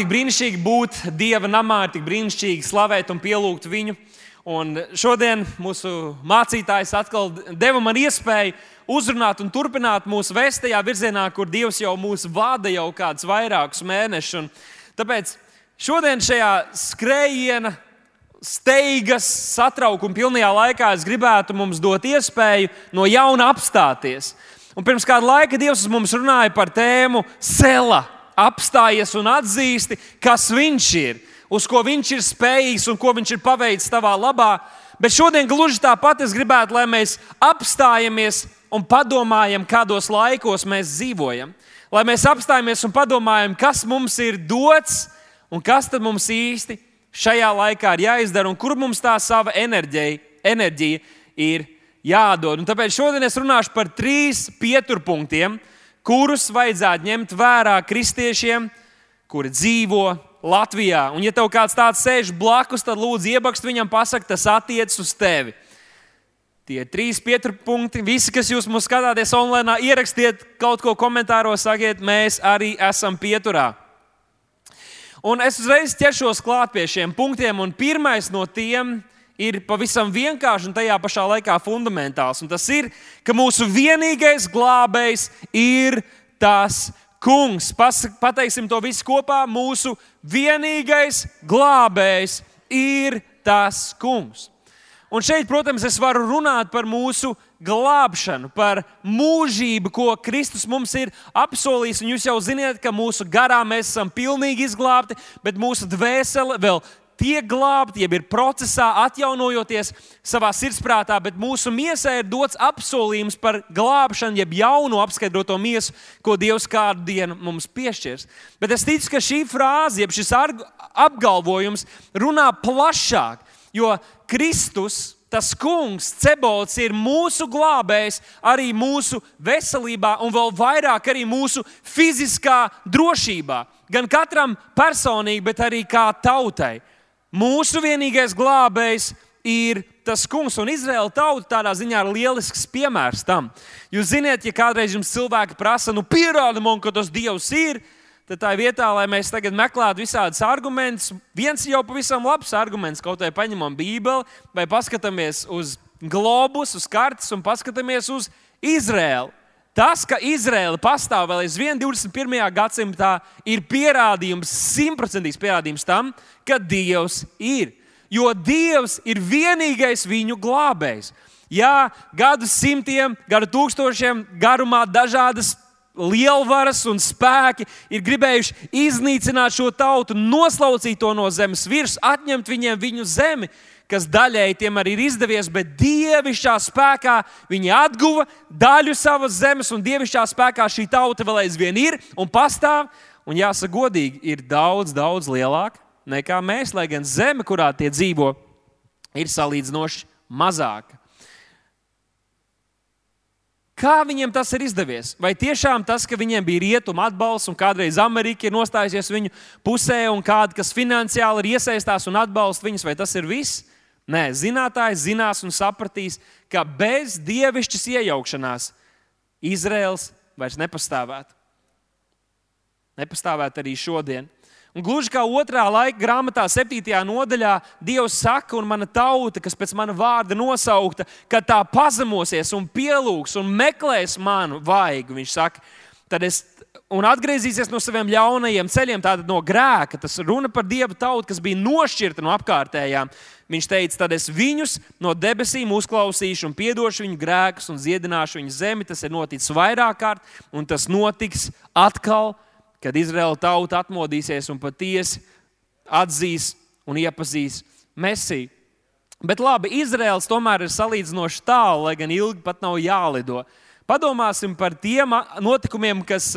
tik brīnišķīgi būt Dieva namā, ir tik brīnišķīgi slavēt un pielūgt viņu. Un šodien mūsu mācītājs atkal deva man iespēju uzrunāt un turpināt mūsu vēst tajā virzienā, kur Dievs jau mūs vada jau kādus vairākus mēnešus. Tāpēc šodien šajā skrējiena, steigas, satraukuma pilnajā laikā es gribētu mums dot iespēju no jauna apstāties. Un pirms kāda laika Dievs mums runāja par tēmu Sela apstājies un atzīsti, kas viņš ir, uz ko viņš ir spējīgs un ko viņš ir paveicis tavā labā. Bet šodien gluži tāpat es gribētu, lai mēs apstājamies un padomājam, kādos laikos mēs dzīvojam. Lai mēs apstājamies un padomājam, kas mums ir dots un kas mums īsti šajā laikā ir jāizdara un kur mums tā sava enerģija, enerģija ir jādod. Un tāpēc šodien es runāšu par trīs pieturpunktiem, kurus vajadzētu ņemt vērā kristiešiem, kuri dzīvo Latvijā. Un, ja tev kāds tāds sēž blakus, tad lūdzu iebakst viņam, pasak, tas attiecas uz tevi. Tie trīs pieturpunkti, visi, kas jūs mūs skatāties online, ierakstiet kaut ko komentāros, sakiet, mēs arī esam pieturā. Un es uzreiz ķeršos klāt pie šiem punktiem, un pirmais no tiem ir pavisam vienkāršs un tajā pašā laikā fundamentāls. Un tas ir, ka mūsu vienīgais glābējs ir tas kungs. Pas, pateiksim to visu kopā. Mūsu vienīgais glābējs ir tas kungs. Un šeit, protams, es varu runāt par mūsu glābšanu, par mūžību, ko Kristus mums ir apsolījis. Un jūs jau zināt, ka mūsu garā mēs esam pilnīgi izglābti, bet mūsu dvēsele vēl tiek glābti, jeb ir procesā, atjaunojoties savā sirdsprātā, bet mūsu miesai ir dots apsolījums par glābšanu, jeb jaunu apskaidroto miesu, ko Dievs kādu dienu mums piešķirs. Bet es ticu, ka šī frāze, jeb šis apgalvojums runā plašāk, jo Kristus. Tas kungs, Cebols, ir mūsu glābējs arī mūsu veselībā, un vēl vairāk arī mūsu fiziskā drošībā. Gan katram personīgi, bet arī kā tautai. Mūsu vienīgais glābējs ir tas kungs, un Izraēla tauta tādā ziņā ir lielisks piemērs tam. Jūs zināt, ja kādreiz jums cilvēki prasa, nu pierādi man, ka tas Dievs ir, tad tā vietā, lai mēs tagad meklētu visādus argumentus, viens jau pavisam labs arguments, kaut vai paņemam Bībeli vai paskatāmies uz globus, uz kartes un paskatāmies uz Izraēlu. Tas, ka Izraela pastāv vēl aizvien 21. gadsimtā, ir pierādījums, simtprocentīgs pierādījums tam, ka Dievs ir. Jo Dievs ir vienīgais viņu glābējs. Jā, gadu simtiem, gadu tūkstošiem garumā dažādas lielvaras un spēki ir gribējuši iznīcināt šo tautu, noslaucīt to no zemes virsmas, atņemt viņiem viņu zemi kas daļēji tiem arī ir izdevies, bet dievišķā spēkā viņi atguva daļu savas zemes, un dievišķā spēkā šī tauta vēl aizvien ir un pastāv. Un jāsaka, godīgi, ir daudz, daudz lielāka nekā mēs, lai gan zeme, kurā tie dzīvo, ir salīdzinoši mazāka. Kā viņiem tas ir izdevies? Vai tiešām tas, ka viņiem bija rietuma atbalsts un kādreiz Amerika ir nostājusies viņu pusē un kāda, kas finansiāli ir iesaistās un atbalsta viņus, vai tas ir viss? Nē, zinātājs zinās un sapratīs, ka bez dievišķas iejaukšanās Izraels vairs nepastāvētu. Nepastāvētu arī šodien. Un gluži kā otrā laika grāmatā, 7. nodaļā, Dievs saka, un mana tauta, kas pēc mana vārda nosaukta, ka tā pazemosies un pielūgs un meklēs manu vaigu, viņš saka, tad es un atgriezīsies no saviem ļaunajiem ceļiem, tātad no grēka. Tas runa par Dieva tautu, kas bija nošķirta no apkārtējām. Viņš teica, tad es viņus no debesīm uzklausīšu un piedošu viņu grēkus un dziedināšu viņu zemi. Tas ir noticis vairāk kārt, un tas notiks atkal, kad Izraēla tauta atmodīsies un patiesi atzīs un iepazīs Mesiju. Bet labi, Izraels tomēr ir salīdzinoši tālu, lai gan ilgi pat nav jālido. Padomāsim par tiem notikumiem, kas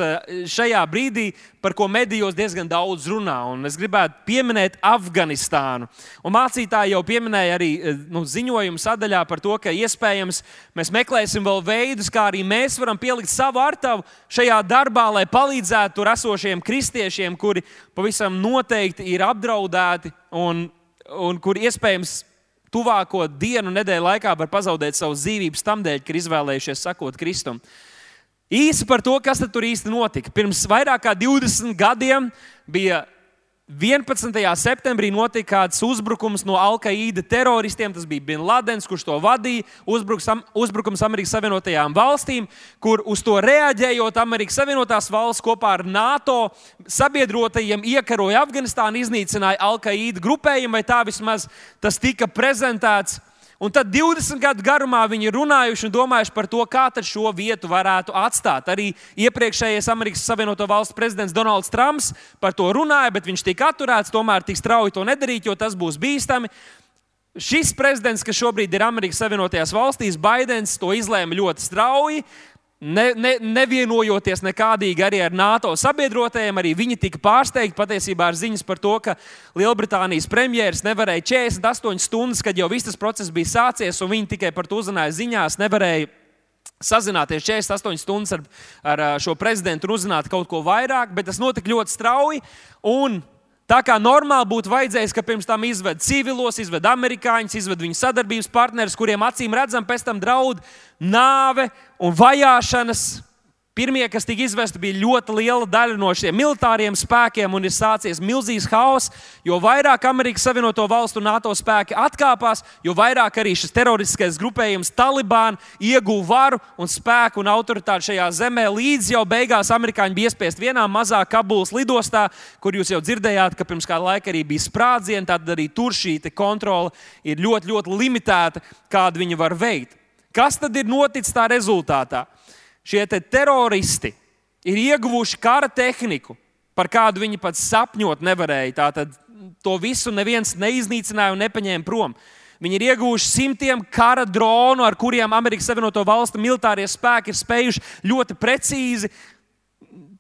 šajā brīdī, par ko medijos diezgan daudz runā. Un es gribētu pieminēt Afganistānu. Un mācītāji jau pieminēja arī nu, ziņojumu sadaļā par to, ka iespējams mēs meklēsim vēl veidus, kā arī mēs varam pielikt savu artavu šajā darbā, lai palīdzētu tur esošiem kristiešiem, kuri pavisam noteikti ir apdraudēti un, un kuri iespējams tuvāko dienu, nedēļu laikā var pazaudēt savu dzīvību tam dēļ, ka ir izvēlējušies sakot Kristum. Īsi par to, kas tur īsti notika. Pirms vairāk kā 20 gadiem bija 11. septembrī notika kāds uzbrukums no Al-Qaida teroristiem. Tas bija Bin Ladens, kurš to vadīja. Uzbrukums, uzbrukums Amerikas Savienotajām valstīm, kur uz to reaģējot, Amerikas Savienotās valsts kopā ar NATO sabiedrotajiem iekaroja Afganistānu, iznīcināja Al-Qaida grupējumu, vai tā vismaz tas tika prezentēts. Un tad 20 gadu garumā viņi ir runājuši un domājuši par to, kā šo vietu varētu atstāt. Arī iepriekšējais Amerikas Savienoto Valstu prezidents Donalds Trumps par to runāja, bet viņš tika atturēts, tomēr tik strauji to nedarīt, jo tas būs bīstami. Šis prezidents, kas šobrīd ir Amerikas Savienotajās valstīs, Baidens, to izlēma ļoti strauji ne, ne, nevienojoties nekādīgi arī ar NATO sabiedrotajiem, arī viņi tika pārsteigti patiesībā ar ziņas par to, ka Lielbritānijas premjerministrs nevarēja 48 stundas, kad jau viss tas process bija sācies, un viņi tikai par to uzzināja ziņās, nevarēja sazināties 48 stundas ar, ar šo prezidentu un uzzināt kaut ko vairāk, bet tas notika ļoti strauji. Un Tā kā normāli būtu vajadzējis, ka pirms tam izved civilos, izved amerikāņus, izved viņu sadarbības partnerus, kuriem acīm redzam, pēc tam draud nāve un vajāšanas. Pirmie, kas tika izvesti, bija ļoti liela daļa no šiem militāriem spēkiem, un ir sācies milzīgs haoss. Jo vairāk Amerikas Savienoto Valstu un NATO spēki atkāpās, jo vairāk arī šis teroristiskais grupējums Taliban ieguva varu un spēku un autoritāti šajā zemē. Līdz jau beigās amerikāņi bija iespiest vienā mazā Kabulas lidostā, kur jūs jau dzirdējāt, ka pirms kāda laika arī bija sprādzieni. Tad arī tur šī kontrole ir ļoti, ļoti limitēta, kādu viņi var veikt. Kas tad ir noticis tā rezultātā? Šie te teroristi ir ieguvuši kara tehniku, par kādu viņi pat sapņot nevarēja. Tātad to visu neviens neiznīcināja un nepaņēma prom. Viņi ir ieguvuši simtiem kara dronu, ar kuriem Amerikas Savienoto Valstu militārie spēki ir spējuši ļoti precīzi,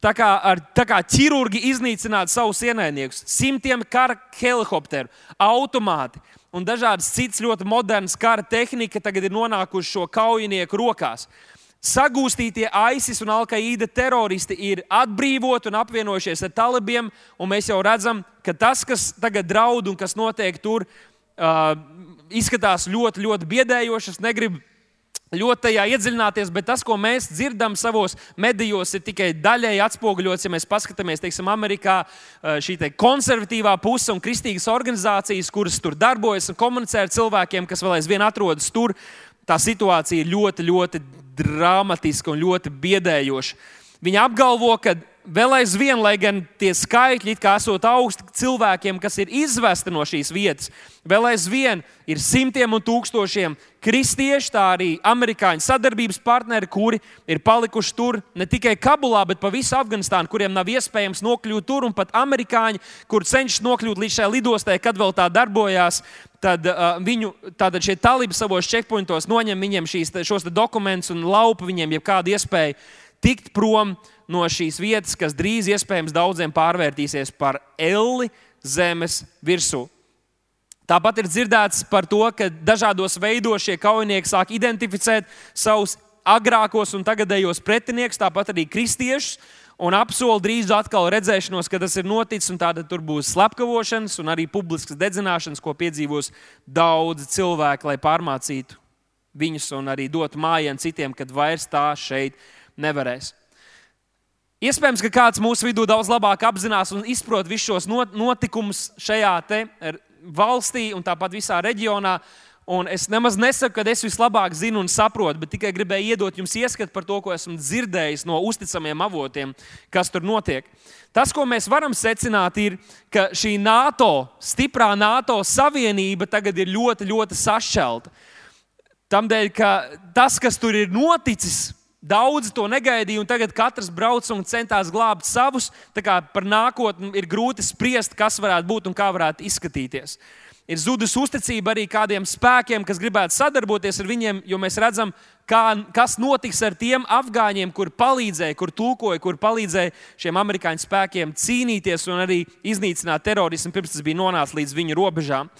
tā kā, ar, tā kā ķirurgi iznīcināt savus ienaidniekus. Simtiem kara helikopteru, automāti un dažādas citas ļoti modernas kara tehnika tagad ir nonākuši šo kaujinieku rokās. Sagūstītie ISIS un Al-Qaida teroristi ir atbrīvoti un apvienojušies ar talibiem, un mēs jau redzam, ka tas, kas tagad draud un kas notiek tur, uh, izskatās ļoti, ļoti biedējoši. Es negribu ļoti tajā iedziļināties, bet tas, ko mēs dzirdam savos medijos, ir tikai daļēji atspoguļots. Ja mēs paskatāmies, teiksim, Amerikā šī te konservatīvā puse un kristīgas organizācijas, kuras tur darbojas un komunicē ar cilvēkiem, kas vēl aizvien atrodas tur, tā situācija ir ļoti, ļoti dramatiska un ļoti biedējoša. Viņi apgalvo, ka vēl aizvien, lai gan tie skaitļi kā esot augsti cilvēkiem, kas ir izvesti no šīs vietas, vēl aizvien ir simtiem un tūkstošiem kristiešu, tā arī amerikāņu sadarbības partneri, kuri ir palikuši tur ne tikai Kabulā, bet pa visu Afganistānu, kuriem nav iespējams nokļūt tur, un pat amerikāņi, kur cenšas nokļūt līdz šai lidostai, kad vēl tā darbojās, tad uh, viņu tātad šie talibi savos checkpointos noņem viņiem šīs, šos dokumentus un laupa viņiem jebkādu iespēju tikt prom no šīs vietas, kas drīz iespējams daudziem pārvērtīsies par elli zemes virsū. Tāpat ir dzirdēts par to, ka dažādos veidos šie kaujinieki sāk identificēt savus agrākos un tagadējos pretiniekus, tāpat arī kristiešus un apsolu drīz atkal redzēšanos, ka tas ir noticis, un tāda tur būs slepkavošanas un arī publiskas dedzināšanas, ko piedzīvos daudzi cilvēki, lai pārmācītu viņus un arī dotu mājienu citiem, kad vairs tā šeit nevarēs. Iespējams, ka kāds mūsu vidū daudz labāk apzinās un izprot visus šos notikumus šajā valstī un tāpat visā reģionā. Un es nemaz nesaku, ka es vislabāk zinu un saprotu, bet tikai gribēju iedot jums ieskatu par to, ko esmu dzirdējis no uzticamiem avotiem, kas tur notiek. Tas, ko mēs varam secināt, ir, ka šī NATO, stiprā NATO savienība tagad ir ļoti, ļoti sašķelta. Tādēļ, ka tas, kas tur ir noticis, Daudzi to negaidīja, un tagad katrs brauc un centās glābt savus. Par nākotni ir grūti spriest, kas varētu būt un kā varētu izskatīties. Ir zudusi uzticība arī kādiem spēkiem, kas gribētu sadarboties ar viņiem, jo mēs redzam, kā, kas notiks ar tiem afgāņiem, kur palīdzēja, kur tulkoja, kur palīdzēja šiem amerikāņu spēkiem cīnīties un arī iznīcināt terorismu, pirms tas bija nonācis līdz viņu robežām.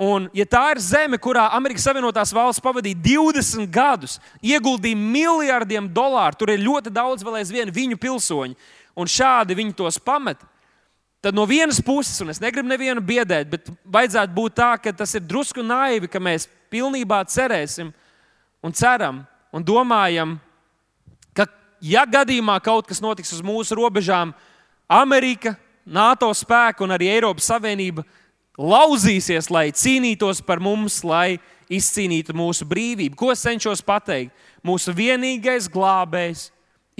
Un, ja tā ir zeme, kurā Amerikas Savienotās valsts pavadīja 20 gadus, ieguldīja miljardiem dolāru, tur ir ļoti daudz vēl aizvien viņu pilsoņu, un šādi viņi tos pamet, tad no vienas puses, un es negribu nevienu biedēt, bet vajadzētu būt tā, ka tas ir drusku naivi, ka mēs pilnībā cerēsim un ceram un domājam, ka, ja gadījumā kaut kas notiks uz mūsu robežām, Amerika NATO spēki un arī Eiropas Savienība lauzīsies, lai cīnītos par mums, lai izcīnītu mūsu brīvību. Ko es cenšos pateikt? Mūsu vienīgais glābējs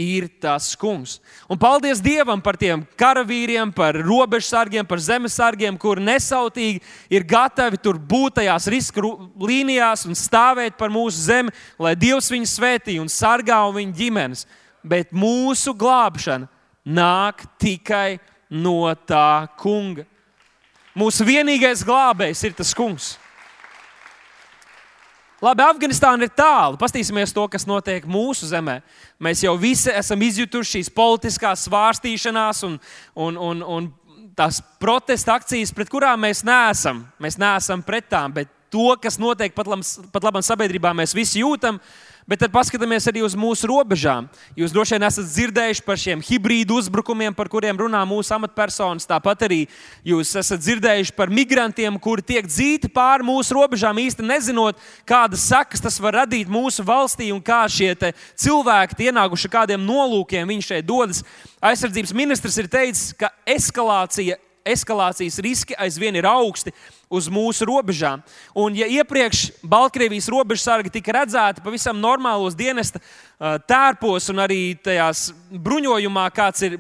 ir tas kungs. Un paldies Dievam par tiem karavīriem, par robežsargiem, par zemesargiem, kuri nesautīgi ir gatavi tur būt tajās riska līnijās un stāvēt par mūsu zemi, lai Dievs viņus svētī un sargā un viņu ģimenes. Bet mūsu glābšana nāk tikai no tā kunga. Mūsu vienīgais glābējs ir tas kungs. Labi, Afganistāna ir tālu. Paskatīsimies to, kas notiek mūsu zemē. Mēs jau visi esam izjutuši šīs politiskās svārstīšanās un, un, un, un tās protesta akcijas, pret kurām mēs neesam. Mēs neesam pret tām, bet to, kas notiek pat, pat labam sabiedrībā, mēs visi jūtam. Bet tad paskatāmies arī uz mūsu robežām. Jūs droši vien esat dzirdējuši par šiem hibrīdu uzbrukumiem, par kuriem runā mūsu amatpersonas. Tāpat arī jūs esat dzirdējuši par migrantiem, kuri tiek dzīti pāri mūsu robežām, īsti nezinot, kādas sekas tas var radīt mūsu valstī un kā šie cilvēki, ienākuši kādiem nolūkiem, viņi šeit dodas. Aizsardzības ministrs ir teicis, ka eskalācija eskalācijas riski aizvien ir augsti uz mūsu robežām. Un, ja iepriekš Baltkrievijas robežsargi tika redzēti pavisam normālos dienesta tērpos un arī tajās bruņojumā, kāds ir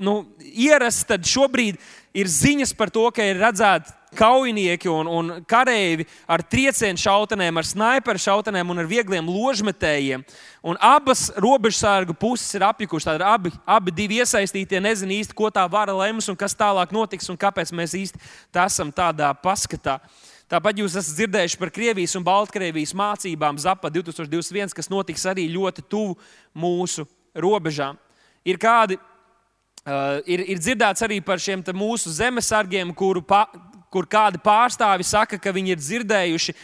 nu, ierasts, tad šobrīd ir ziņas par to, ka ir redzēti kaujinieki un, un kareivi ar triecienu šautenēm, ar sniperu šautenēm un ar viegliem ložmetējiem. Un abas robežsargu puses ir apjukušas. Tad abi, abi divi iesaistītie nezina īsti, ko tā vara lems un kas tālāk notiks un kāpēc mēs īsti esam tādā paskatā. Tāpat jūs esat dzirdējuši par Krievijas un Baltkrievijas mācībām ZAPA 2021, kas notiks arī ļoti tuvu mūsu robežām. Ir kādi Uh, ir, ir dzirdēts arī par šiem mūsu zemesargiem, kuru, pa, kur kādi pārstāvi saka, ka viņi ir dzirdējuši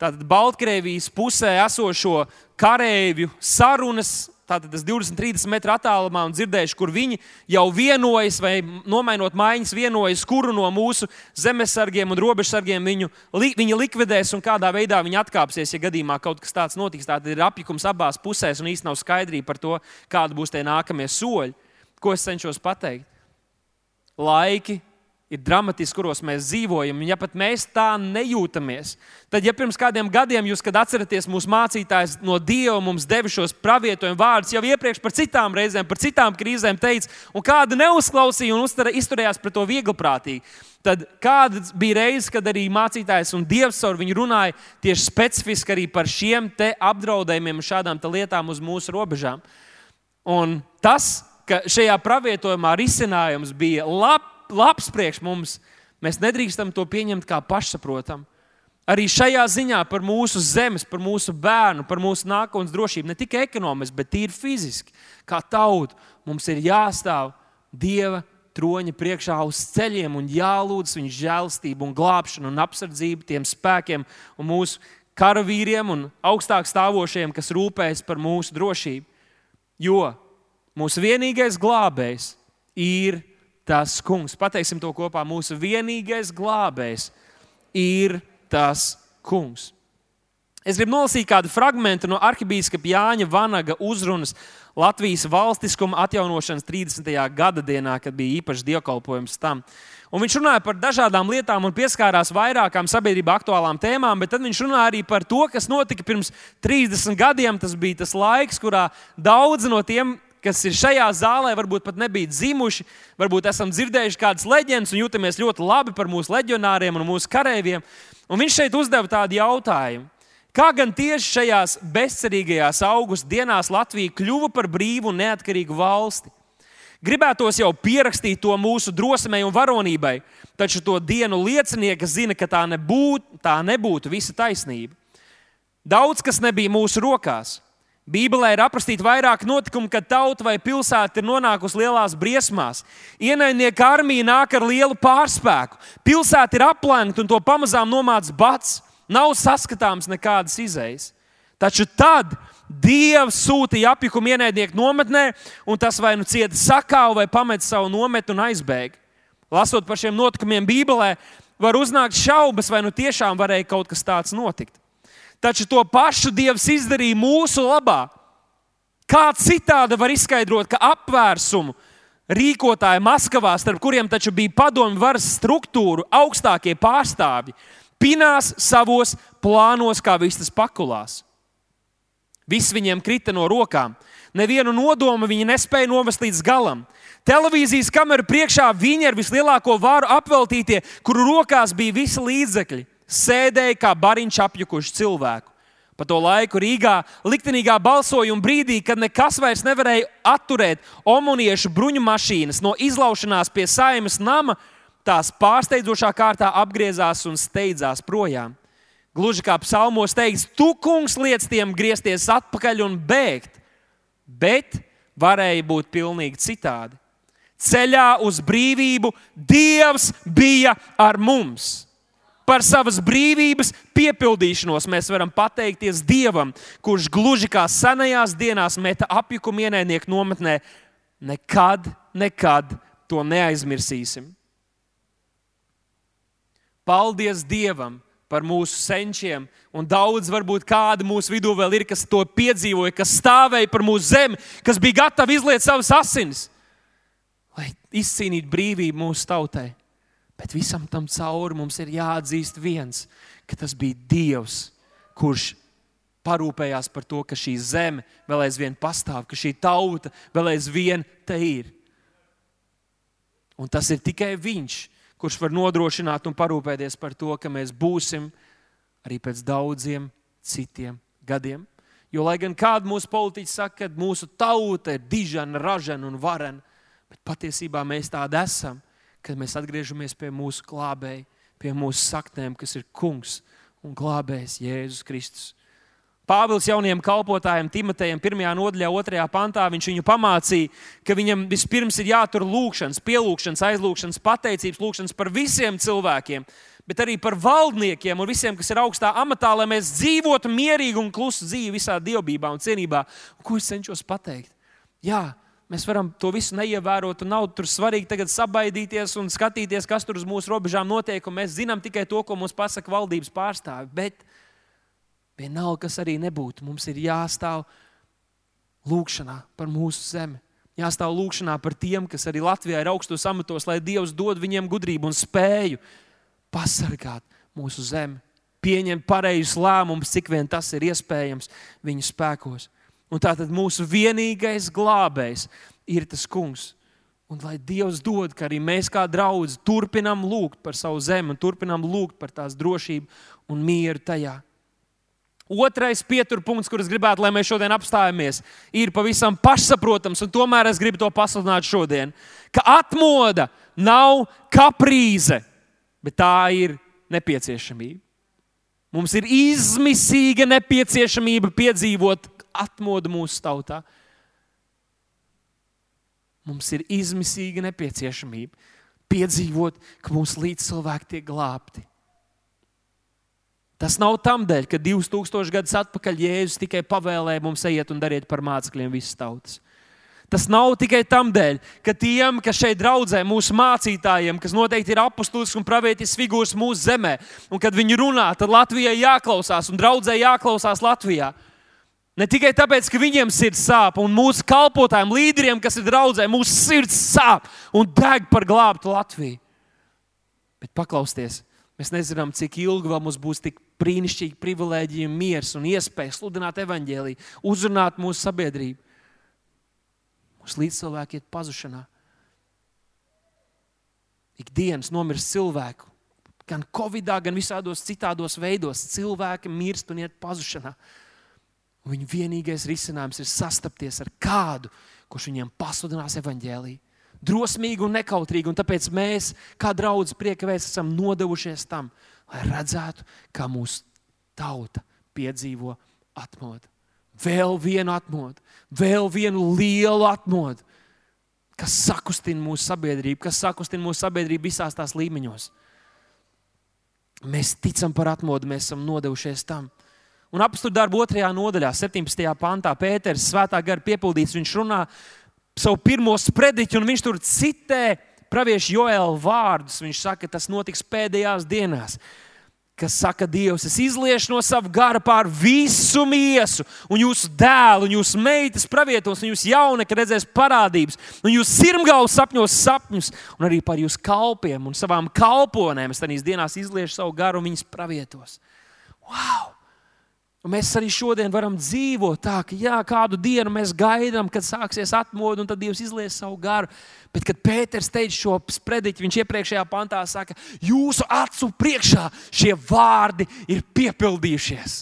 tātad Baltkrievijas pusē esošo kareivju sarunas. Tātad tas 20, 30 metru attālumā un dzirdējuši, kur viņi jau vienojas, vai nomainot mājiņas, vienojas, kuru no mūsu zemesargiem un robežsargiem viņu, li, viņi likvidēs un kādā veidā viņi atkāpsies, ja gadījumā kaut kas tāds notiks. Tātad ir apjukums abās pusēs un īstenībā nav skaidrība par to, kādi būs tie nākamie soļi. Ko es cenšos pateikt? Laiki ir dramatiski, kuros mēs dzīvojam. Ja pat mēs tā nejūtamies, tad, ja pirms kādiem gadiem jūs atceraties, mūsu mācītājs no Dieva mums deva šos pravietojumu vārdus jau iepriekš par citām reizēm, par citām krīzēm teica, un kāda neuzklausīja un izturējās pret to viegliprātīgi. Tad kāda bija reize, kad arī mācītājs un Dievs ar viņu runāja tieši specifiski arī par šiem apdraudējumiem šādām lietām uz mūsu robežām. Un tas, ka šajā pravietojumā risinājums bija lab, labs priekš mums, mēs nedrīkstam to pieņemt kā pašsaprotamu. Arī šajā ziņā par mūsu zemes, par mūsu bērnu, par mūsu nākotnes drošību, ne tikai ekonomiski, bet tīri fiziski, kā tauta, mums ir jāstāv Dieva troņa priekšā uz ceļiem un jālūdz viņa žēlastību un glābšanu un apsardzību tiem spēkiem un mūsu karavīriem un augstāk stāvošiem, kas rūpējas par mūsu drošību. Jo Mūsu vienīgais glābējs ir tas kungs. Pateiksim to kopā. Mūsu vienīgais glābējs ir tas kungs. Es gribu nolasīt kādu fragment no arhibīskapa Jāņa Vanaga uzrunas Latvijas valstiskuma atjaunošanas 30. gada dienā, kad bija īpašs dievkalpojums tam. Un viņš runāja par dažādām lietām un pieskārās vairākām sabiedrībā aktuālām tēmām, bet tad viņš runāja arī par to, kas notika pirms 30 gadiem. Tas bija tas laiks, kurā daudzi no tiem kas ir šajā zālē, varbūt pat nebija dzimuši, varbūt esam dzirdējuši kādas leģendas un jūtamies ļoti labi par mūsu leģionāriem un mūsu kareiviem. Un viņš šeit uzdeva tādu jautājumu. Kā gan tieši šajās bezcerīgajās augusta dienās Latvija kļuva par brīvu un neatkarīgu valsti? Gribētos jau pierakstīt to mūsu drosmei un varonībai, taču to dienu liecinieki zina, ka tā nebūtu, tā nebūtu visa taisnība. Daudz kas nebija mūsu rokās. Bībelē ir aprakstīti vairāk notikumu, kad tauta vai pilsēta ir nonākusi lielās briesmās. Ienaidnieka armija nāk ar lielu pārspēku. Pilsēta ir aplenkta un to pamazām nomāca bats. Nav saskatāms nekādas izējas. Taču tad Dievs sūtīja apjukumu ienaidnieku nometnē, un tas vai nu cieta sakāvu, vai pamet savu nometni un aizbēga. Lasot par šiem notikumiem Bībelē, var uznākt šaubas, vai nu tiešām varēja kaut kas tāds notikt. Taču to pašu Dievs izdarīja mūsu labā. Kā citādi var izskaidrot, ka apvērsumu rīkotāji Maskavā, starp kuriem taču bija padomju varas struktūru augstākie pārstāvji, pinās savos plānos kā vistas pakulās. Viss viņiem krita no rokām. Nevienu nodomu viņi nespēja novest līdz galam. Televīzijas kameru priekšā viņi ar vislielāko varu apveltītie, kuru rokās bija visi līdzekļi, sēdēja kā bariņš apjukuši cilvēku. Pa to laiku Rīgā liktenīgā balsojuma brīdī, kad nekas vairs nevarēja atturēt omoniešu bruņu mašīnas no izlaušanās pie saimas nama, tās pārsteidzošā kārtā apgriezās un steidzās projām. Gluži kā psalmos teikts, tu kungs liec tiem griezties atpakaļ un bēgt, bet varēja būt pilnīgi citādi. Ceļā uz brīvību Dievs bija ar mums par savas brīvības piepildīšanos mēs varam pateikties Dievam, kurš gluži kā senajās dienās meta apjukumu ienaidnieku nometnē. Nekad, nekad to neaizmirsīsim. Paldies Dievam par mūsu senčiem, un daudz varbūt kādi mūsu vidū vēl ir, kas to piedzīvoja, kas stāvēja par mūsu zemi, kas bija gatavi izliet savas asinis, lai izcīnītu brīvību mūsu tautai. Bet visam tam cauri mums ir jāatzīst viens, ka tas bija Dievs, kurš parūpējās par to, ka šī zeme vēl aizvien pastāv, ka šī tauta vēl aizvien te ir. Un tas ir tikai Viņš, kurš var nodrošināt un parūpēties par to, ka mēs būsim arī pēc daudziem citiem gadiem. Jo, lai gan kāda mūsu politiķa saka, ka mūsu tauta ir dižana, ražana un varena, bet patiesībā mēs tādi esam kad mēs atgriežamies pie mūsu glābēja, pie mūsu saknēm, kas ir Kungs un glābējs Jēzus Kristus. Pāvils jaunajiem kalpotājiem, Timotejam, 1. nodaļā, 2. pantā, viņš viņu pamācīja, ka viņam vispirms ir jātur lūkšanas, pielūgšanas, aizlūgšanas, pateicības lūkšanas par visiem cilvēkiem, bet arī par valdniekiem un visiem, kas ir augstā amatā, lai mēs dzīvotu mierīgu un klusu dzīvi visā dievbijā un cienībā. Un ko es cenšos pateikt? Jā, Mēs varam to visu neievērot, un nav tur svarīgi tagad sabaidīties un skatīties, kas tur uz mūsu robežām notiek. Mēs zinām tikai to, ko mums pasaka valdības pārstāvi. Bet vienalga, kas arī nebūtu, mums ir jāstāv lūgšanā par mūsu zemi. Jāstāv lūgšanā par tiem, kas arī Latvijā ir augstos amatos, lai Dievs dod viņiem gudrību un spēju pasargāt mūsu zemi, pieņemt pareizus lēmumus, cik vien tas ir iespējams viņu spēkos. Un tātad mūsu vienīgais glābējs ir tas kungs. Un lai Dievs dod, ka arī mēs kā draugi turpinām lūgt par savu zemi un turpinām lūgt par tās drošību un mieru tajā. Otrais pieturpunkts, kurus gribētu, lai mēs šodien apstājamies, ir pavisam pašsaprotams, un tomēr es gribu to pasludināt šodien, ka atmoda nav kaprīze, bet tā ir nepieciešamība. Mums ir izmisīga nepieciešamība piedzīvot atmodu mūsu tautā. Mums ir izmisīga nepieciešamība piedzīvot, ka mūsu līdzcilvēki tiek glābti. Tas nav tam dēļ, ka 2000 gadus atpakaļ Jēzus tikai pavēlēja mums ejiet un dariet par mācekļiem visas tautas. Tas nav tikai tam dēļ, ka tiem, kas šeit draudzē, mūsu mācītājiem, kas noteikti ir apustulis un pravietis figūras mūsu zemē, un kad viņi runā, tad Latvijai jāklausās un draudzē jāklausās Latvijā. Ne tikai tāpēc, ka viņiem sirds sāp, un mūsu kalpotājiem, līderiem, kas ir draudzē, mūsu sirds sāp un deg par glābtu Latviju. Bet paklausieties, mēs nezinām, cik ilgi vēl mums būs tik brīnišķīgi privilēģija, miers un iespēja sludināt evaņģēlīju, uzrunāt mūsu sabiedrību. Mūsu līdzcilvēki iet pazušanā. Ikdienas nomirst cilvēku, gan Covid, gan visādos citādos veidos. Cilvēki mirst un iet pazušanā. Un viņu vienīgais risinājums ir sastapties ar kādu, kurš viņiem pasludinās evaņģēlīju. Drosmīgi un nekautrīgi, un tāpēc mēs, kā draugi, priekavēs, esam nodevušies tam, lai redzētu, kā mūsu tauta piedzīvo atmodu. Vēl vienu atmodu, vēl vienu lielu atmodu, kas sakustina mūsu sabiedrību, kas sakustina mūsu sabiedrību visās tās līmeņos. Mēs ticam par atmodu, mēs esam nodevušies tam. Un apstākļu darbu otrajā nodaļā, 17. pantā, Pēters, svētā gara piepildīts, viņš runā savu pirmo sprediķu, un viņš tur citē praviešu Joēlu vārdus. Viņš saka, ka tas notiks pēdējās dienās, kas saka, Dievs, es izliešu no sava gara pār visu miesu, un jūsu dēlu, un jūsu meitas pravietos, un jūsu jaunekļi redzēs parādības, un jūsu sirmgalvas sapņos sapņus, un arī par jūsu kalpiem un savām kalponēm. Es tajās dienās izliešu savu garu un viņas pravietos. Wow! Un mēs arī šodien varam dzīvot tā, ka jā, kādu dienu mēs gaidām, kad sāksies atmodu, un tad Dievs izlies savu garu. Bet, kad Pēters teica šo sprediķi, viņš iepriekšējā pantā saka, jūsu acu priekšā šie vārdi ir piepildījušies.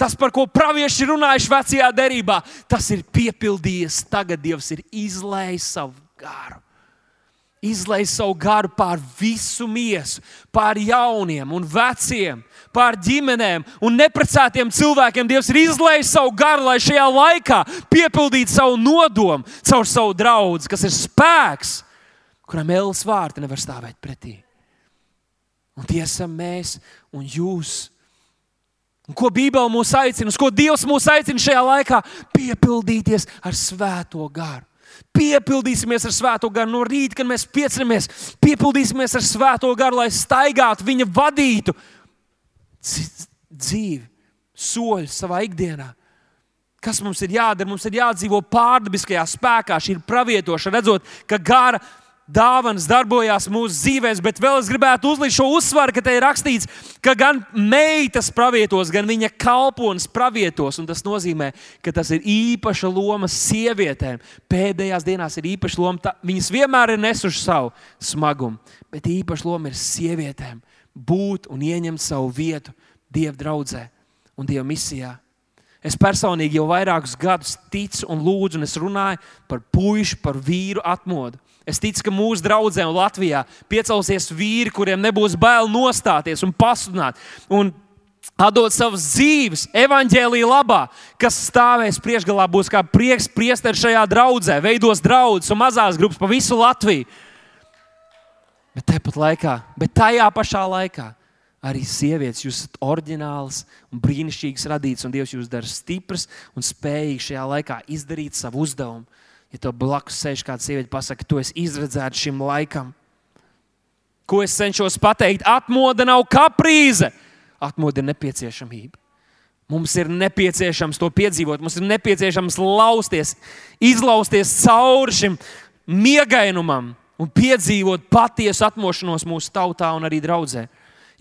Tas, par ko pravieši runājuši vecajā derībā, tas ir piepildījies. Tagad Dievs ir izlējis savu garu izlaiž savu garu pār visu miesu, pār jauniem un veciem, pār ģimenēm un neprecētiem cilvēkiem. Dievs ir izlaiž savu garu, lai šajā laikā piepildītu savu nodomu caur savu draugu, kas ir spēks, kuram Ēlas vārti nevar stāvēt pretī. Un tie esam mēs un jūs. Un ko Bībele mūs aicina, uz ko Dievs mūs aicina šajā laikā? Piepildīties ar svēto garu. Piepildīsimies ar svēto garu no rīta, kad mēs pieceramies. Piepildīsimies ar svēto garu, lai staigātu, viņa vadītu dzīvi, soļus savā ikdienā. Kas mums ir jādara? Mums ir jādzīvo pārdabiskajā spēkā, šī ir pravietošana, redzot, ka gara dāvanas darbojās mūsu dzīvēm, bet vēl es gribētu uzlikt šo uzsvaru, ka te ir rakstīts, ka gan meitas pravietos, gan viņa kalponis pravietos. Tas nozīmē, ka tas ir īpaša loma sievietēm. Pēdējās dienās ir īpaša loma. Tā, viņas vienmēr ir nesušas savu smagumu, bet īpaša loma ir sievietēm būt un ieņemt savu vietu Dieva draudzē un Dieva misijā. Es personīgi jau vairākus gadus ticu un lūdzu, un es runāju par puiku, par vīru atmodu. Es ticu, ka mūsu draugiem Latvijā piecelsies vīri, kuriem nebūs bail nostāties un pasludināt. Un Atdot savas dzīves, evanģēlīja labā, kas stāvēs priekšgalā, būs kā prieks priesteris šajā draudzē, veidos draugus un mazās grupas pa visu Latviju. Bet laikā, bet tajā pašā laikā, arī sievietes, jūs esat oriģināls un brīnišķīgs radīts, un Dievs jūs dara stiprs un spējīgs šajā laikā izdarīt savu uzdevumu. Ja tev blakus sēž kāda sieviete, pasakā, tu esi izredzēts šim laikam. Ko es cenšos pateikt? Atmoda nav kaprīze, atmoda ir nepieciešamība. Mums ir nepieciešams to piedzīvot, mums ir nepieciešams lausties, izlausties cauri šim miegainumam un piedzīvot patiesu atmošanos mūsu tautā un arī draudzē.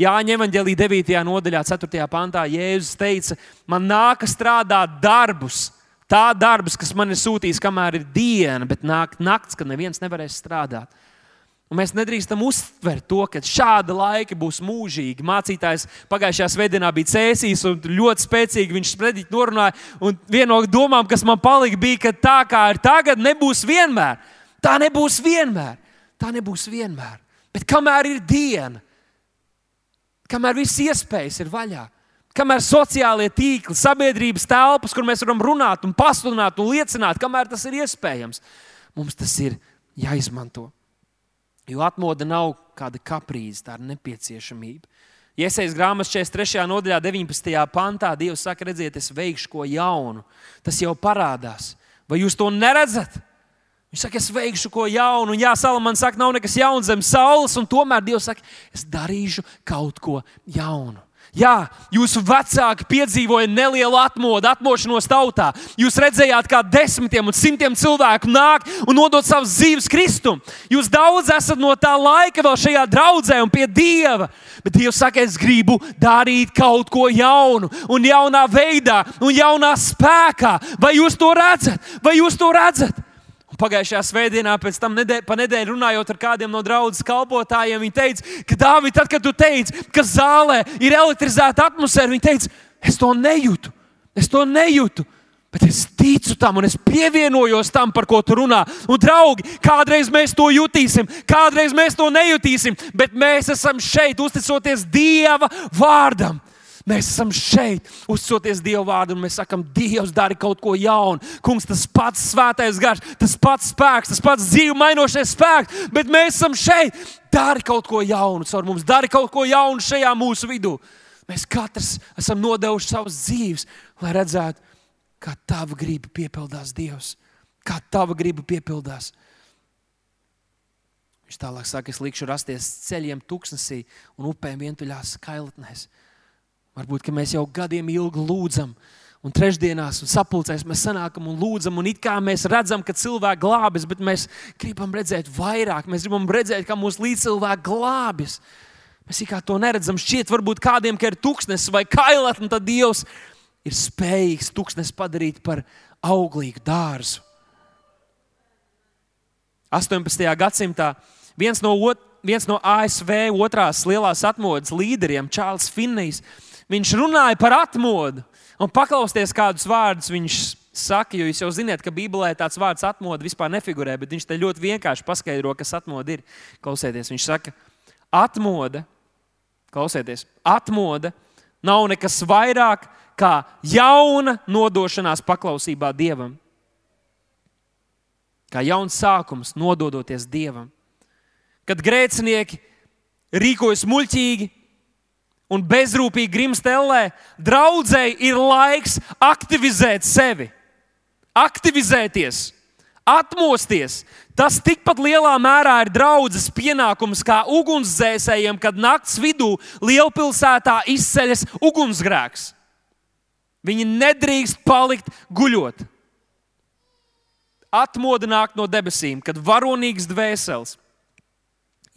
Jāņem evanģēlī 9. nodaļā, 4. pantā, Jēzus teica, man nākas strādāt darbus, tā darbs, kas man ir sūtījis, kamēr ir diena, bet nāk naktis, kad neviens nevarēs strādāt. Un mēs nedrīkstam uztvert to, ka šāda laika būs mūžīgi. Mācītājs pagājušajā svētdienā bija cēsīs un ļoti spēcīgi viņš sprediķi norunāja. Un viena no domām, kas man palika, bija, ka tā kā ir tagad, nebūs vienmēr. Tā nebūs vienmēr. Tā nebūs vienmēr. Bet kamēr ir diena, kamēr viss iespējas ir vaļā, Kamēr sociālie tīkli, sabiedrības telpas, kur mēs varam runāt, un pasludināt un liecināt, kamēr tas ir iespējams, mums tas ir jāizmanto. Jo atmoda nav kāda kaprīze, tā ir nepieciešamība. Iesaistīts grāmatas 43. nodaļā, 19. pantā, Dievs saka, redziet, es veikšu ko jaunu. Tas jau parādās. Vai jūs to neredzat? Viņš saka, es veikšu ko jaunu, un Jā, Salamans saka, nav nekas jauns zem saules, un tomēr Dievs saka, es darīšu kaut ko jaunu. Jā, jūsu vecāki piedzīvoja nelielu atmodu, atmošanos tautā. Jūs redzējāt, kā desmitiem un simtiem cilvēku nāk un nodod savas dzīves Kristum. Jūs daudz esat no tā laika vēl šajā draudzē un pie Dieva. Bet Dievs saka, es gribu darīt kaut ko jaunu, un jaunā veidā, un jaunā spēkā. Vai jūs to redzat? Vai jūs to redzat? Un pagājušajā svētdienā, pēc tam nedēļ, pa nedēļu runājot ar kādiem no draudzes kalpotājiem, viņi teica, ka Dāvidi, tad, kad tu teici, ka zālē ir elektrizēta atmosfēra, viņi teica, es to nejūtu. Es to nejūtu. Bet es ticu tam, un es pievienojos tam, par ko tu runā. Un, draugi, kādreiz mēs to jutīsim, kādreiz mēs to nejutīsim, bet mēs esam šeit, uzticoties Dieva vārdam. Mēs esam šeit, uzcoties Dieva vārdu, un mēs sakām, Dievs, dari kaut ko jaunu. Kungs, tas pats svētais gars, tas pats spēks, tas pats dzīvu mainošais spēks, bet mēs esam šeit. Dari kaut ko jaunu caur mums, dari kaut ko jaunu šajā mūsu vidū. Mēs katrs esam nodevuši savas dzīves, lai redzētu, kā tava griba piepildās Dievs, kā tava griba piepildās. Viņš tālāk saka, es likšu rasties ceļiem, tūkstnesī un upēm vientuļās kailotnēs Varbūt mēs jau gadiem ilgi lūdzam, un trešdienās un sapulcēs mēs sanākam un lūdzam, un it kā mēs redzam, ka cilvēki glābjas, bet mēs gribam redzēt vairāk, mēs gribam redzēt, ka mūsu līdzcilvēki glābjas. Mēs kā to neredzam. Šķiet, varbūt kādiem ir tūkstnesis vai kailatne, tad Dievs ir spējīgs tūkstnesi padarīt par auglīgu dārzu. 18. gadsimtā viens no, viens no ASV otrās lielās atmodas līderiem, Čārlis Finnijs, viņš runāja par atmodu. Un paklausieties, kādus vārdus viņš saka, jo jūs jau zināt, ka Bībelē tāds vārds atmoda vispār nefigurē, bet viņš te ļoti vienkārši paskaidro, kas atmoda ir. Klausieties, viņš saka, atmoda, klausieties, atmoda nav nekas vairāk kā jauna nodošanās paklausībā Dievam. Kā jauns sākums, nododoties Dievam. Kad grēcinieki rīkojas muļķīgi, un bezrūpīgi grimstelē, draudzēji ir laiks aktivizēt sevi, aktivizēties, atmosties. Tas tikpat lielā mērā ir draudzes pienākums kā ugunsdzēsējiem, kad naktas vidū lielpilsētā izceļas ugunsgrēks. Viņi nedrīkst palikt guļot. Atmoda nāk no debesīm, kad varonīgs dvēseles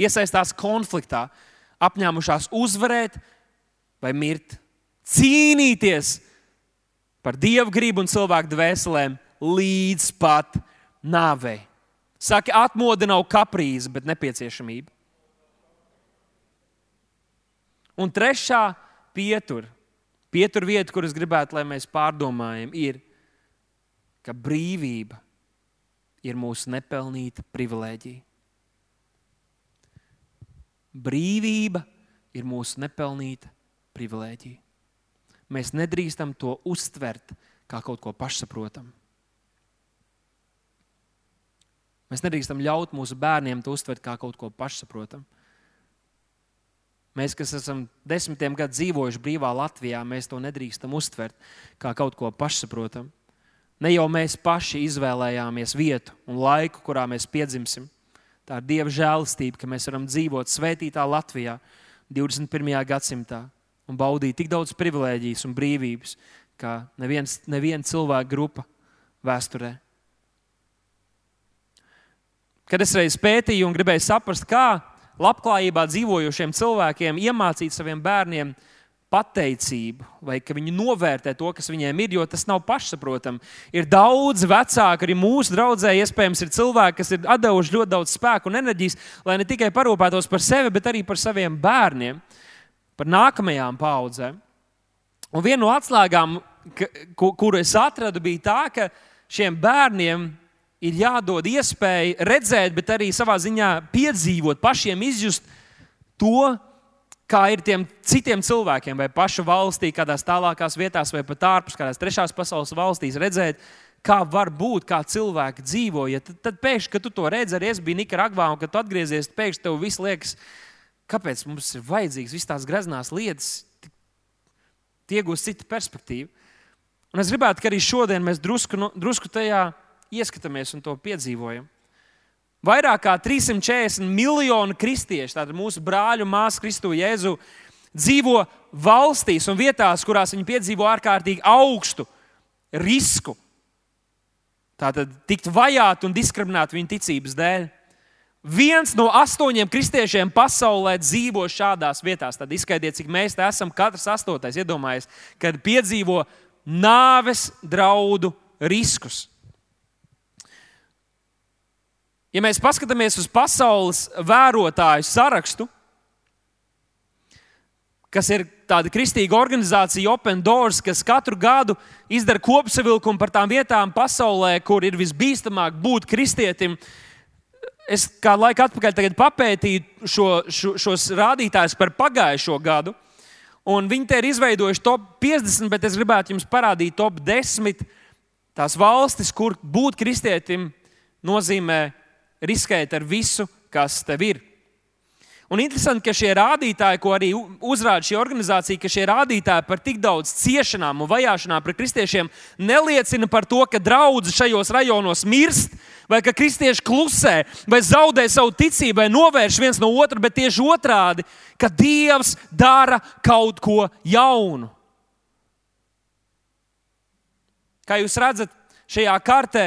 iesaistās konfliktā, apņēmušās uzvarēt, vai mirt. Cīnīties par dievu gribu un cilvēku dvēselēm līdz pat nāvei. Saka, atmoda nav kaprīze, bet nepieciešamība. Un trešā pietura, pietura vieta, kuras gribētu, lai mēs pārdomājam, ir, ka brīvība ir mūsu nepelnīta privilēģija. Brīvība ir mūsu nepelnīta privilēģija. Mēs nedrīkstam to uztvert kā kaut ko pašsaprotamu. Mēs nedrīkstam ļaut mūsu bērniem to uztvert kā kaut ko pašsaprotamu. Mēs, kas esam desmitiem gadus dzīvojuši brīvā Latvijā, mēs to nedrīkstam uztvert kā kaut ko pašsaprotamu. Ne jau mēs paši izvēlējāmies vietu un laiku, kurā mēs piedzimsim. Tā ir Dieva žēlastība, ka mēs varam dzīvot svētītā Latvijā 21. gadsimtā un baudīja tik daudz privilēģijas un brīvības, kā neviens, neviena cilvēka grupa vēsturē. Kad es reiz pētīju un gribēju saprast, kā labklājībā dzīvojošiem cilvēkiem iemācīt saviem bērniem pateicību, vai ka viņi novērtē to, kas viņiem ir, jo tas nav pašsaprotami. Ir daudz vecāku, arī mūsu draudzē, iespējams, ir cilvēki, kas ir devuši ļoti daudz spēku un enerģijas, lai ne tikai parūpētos par sevi, bet arī par saviem bērniem par nākamajām paudzēm. Un viena no atslēgām, kuru es atradu, bija tā, ka šiem bērniem ir jādod iespēja redzēt, bet arī savā ziņā piedzīvot, pašiem izjust to, kā ir tiem citiem cilvēkiem, vai pašu valstī, kādās tālākās vietās, vai pat ārpus kādās trešās pasaules valstīs, redzēt, kā var būt, kā cilvēki dzīvo. Ja tad, tad pēkšņi, kad tu to redzi, arī es biju Nikaragvā, un kad tu atgriezies, pēkšņi tev viss liekas, kāpēc mums ir vajadzīgas visas tās greznās lietas, iegūst citu perspektīvu. Un es gribētu, ka arī šodien mēs drusku, drusku tajā ieskatāmies un to piedzīvojam. Vairāk kā 340 miljoni kristiešu, tātad mūsu brāļu, māsu Kristu Jēzu, dzīvo valstīs un vietās, kurās viņi piedzīvo ārkārtīgi augstu risku. Tātad tikt vajāti un diskriminēti viņu ticības dēļ. Viens no astoņiem kristiešiem pasaulē dzīvo šādās vietās. Tad izskaidiet, cik mēs te esam. Katrs astotais iedomājies, kad piedzīvo nāves draudu riskus. Ja mēs paskatāmies uz pasaules vērotāju sarakstu, kas ir tāda kristīga organizācija, Open Doors, kas katru gadu izdara kopsavilkumu par tām vietām pasaulē, kur ir visbīstamāk būt kristietim, uh, es kādu laiku atpakaļ papētīju šo, šo, šos rādītājus par pagājušo gadu. Un viņi te ir izveidojuši top 50, bet es gribētu jums parādīt top 10 tās valstis, kur būt kristietim nozīmē riskēt ar visu, kas tev ir. Un interesanti, ka šie rādītāji, ko arī uzrāda šī organizācija, ka šie rādītāji par tik daudz ciešanām un vajāšanām pret kristiešiem neliecina par to, ka draugi šajos rajonos mirst, vai ka kristieši klusē, vai zaudē savu ticību, vai novērš viens no otra, bet tieši otrādi, ka Dievs dara kaut ko jaunu. Kā jūs redzat, šajā kartē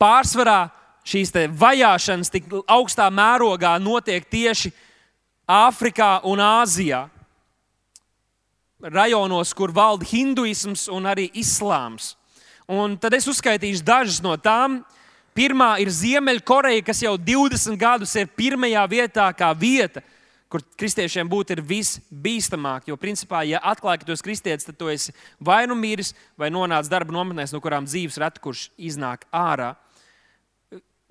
pārsvarā šīs vajāšanas tik augstā mērogā notiek tieši Āfrikā un Āzijā. Rajonos, kur valda hinduisms un arī islāms. Un tad es uzskaitīšu dažas no tām. Pirmā ir Ziemeļkoreja, kas jau 20 gadus ir pirmajā vietā, kā vieta, kur kristiešiem būt ir visbīstamāk. Jo, principā, ja atklāji, ka tu esi kristietis, tad tu esi vai nu miris, vai nonācis darba nometnēs, no kurām dzīves reti kurš iznāk ārā.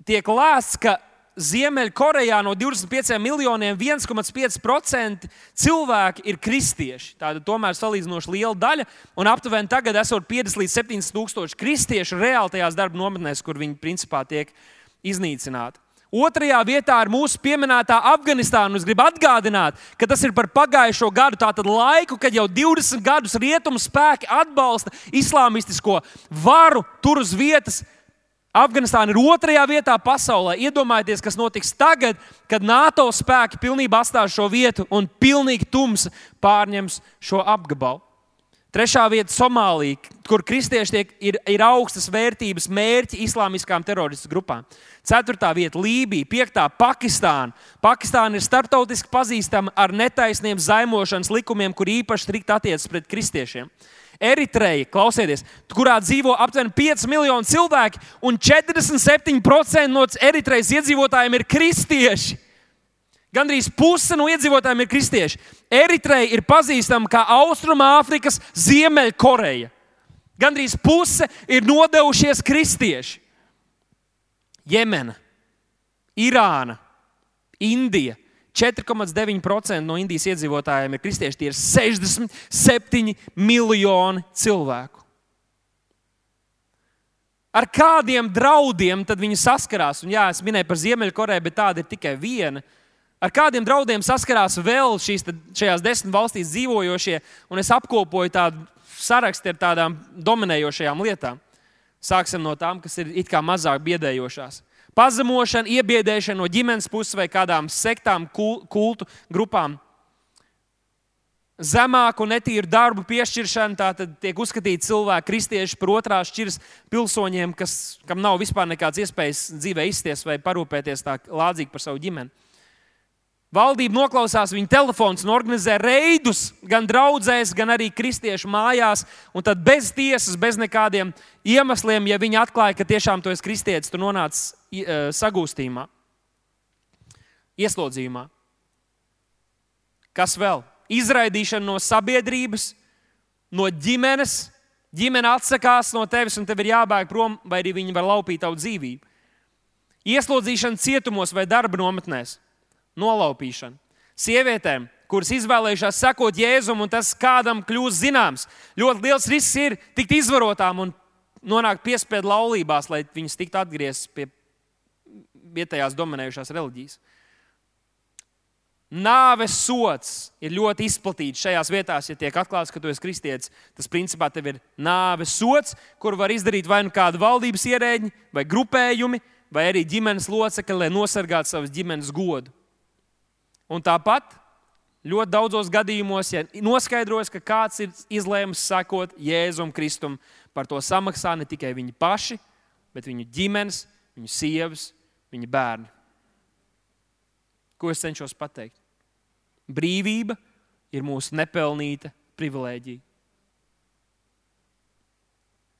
Tiek lēsts, ka Ziemeļkorejā no 25 miljoniem 1,5% cilvēki ir kristieši. Tāda tomēr salīdzinoši liela daļa, un aptuveni tagad esot 50 līdz 70 tūkstoši kristiešu reāli tajās darba nometnēs, kur viņi principā tiek iznīcināti. Otrajā vietā ir mūsu pieminētā Afganistāna. Es gribu atgādināt, ka tas ir par pagājušo gadu, tātad laiku, kad jau 20 gadus rietumu spēki atbalsta islāmistisko varu tur uz vietas Afganistāna ir otrajā vietā pasaulē. Iedomājieties, kas notiks tagad, kad NATO spēki pilnībā atstās šo vietu un pilnīgi tums pārņems šo apgabalu. Trešā vieta - Somālija, kur kristieši tiek, ir, ir augstas vērtības mērķi islāmiskām teroristu grupām. Ceturtā vieta - Lībija, piektā - Pakistāna. Pakistāna ir starptautiski pazīstama ar netaisniem zaimošanas likumiem, kur īpaši strikt attiecas pret kristiešiem. Eritreja, klausieties, kurā dzīvo aptuveni 5 miljoni cilvēki, un 47% no Eritrejas iedzīvotājiem ir kristieši. Gandrīz puse no iedzīvotājiem ir kristieši. Eritreja ir pazīstama kā Austrumāfrikas Ziemeļkoreja. Gandrīz puse ir nodevušies kristieši. Jemena, Irāna, Indija, 4,9% no Indijas iedzīvotājiem ir kristieši. Tie ir 67 miljoni cilvēku. Ar kādiem draudiem tad viņi saskarās? Un, jā, es minēju par Ziemeļkoreju, bet tāda ir tikai viena. Ar kādiem draudiem saskarās vēl šīs, šajās desmit valstīs dzīvojošie, un es apkopoju tādu sarakstu ar tādām dominējošajām lietām. Sāksim no tām, kas ir it kā mazāk biedējošās pazemošana, iebiedēšana no ģimenes puses vai kādām sektām, kultu grupām. Zemāku un netīru darbu piešķiršana, tātad tiek uzskatīti cilvēki, kristieši par otrās šķiras pilsoņiem, kas, kam nav vispār nekādas iespējas dzīvē izsties vai parūpēties tā lādzīgi par savu ģimeni. Valdība noklausās viņa telefonus un organizē reidus gan draudzēs, gan arī kristiešu mājās. Un tad bez tiesas, bez nekādiem iemesliem, ja viņi atklāja, ka tiešām tu esi kristietis, tu nonāc uh, sagūstījumā, ieslodzījumā. Kas vēl? Izraidīšana no sabiedrības, no ģimenes. Ģimene atsakās no tevis, un tev ir jābēg prom, vai arī viņi var laupīt tavu dzīvību. Ieslodzīšana cietumos vai darba nometnēs nolaupīšana. Sievietēm, kuras izvēlējušās sekot Jēzum, un tas kādam kļūst zināms, ļoti liels risks ir tikt izvarotām un nonākt piespiedu laulībās, lai viņas tiktu atgrieztas pie vietējās dominējušās reliģijas. Nāves sots ir ļoti izplatīts šajās vietās, ja tiek atklāts, ka tu esi kristietis. Tas principā tev ir nāves sots, kur var izdarīt vai nu kādu valdības ierēģi, vai grupējumi, vai arī ģimenes locekļi, lai nosargātu savas ģimenes godu. Un tāpat ļoti daudzos gadījumos, ja noskaidrojas, ka kāds ir izlēmis sekot Jēzum Kristum, par to samaksā ne tikai viņi paši, bet viņu ģimenes, viņu sievas, viņa bērni. Ko es cenšos pateikt? Brīvība ir mūsu nepelnīta privilēģija.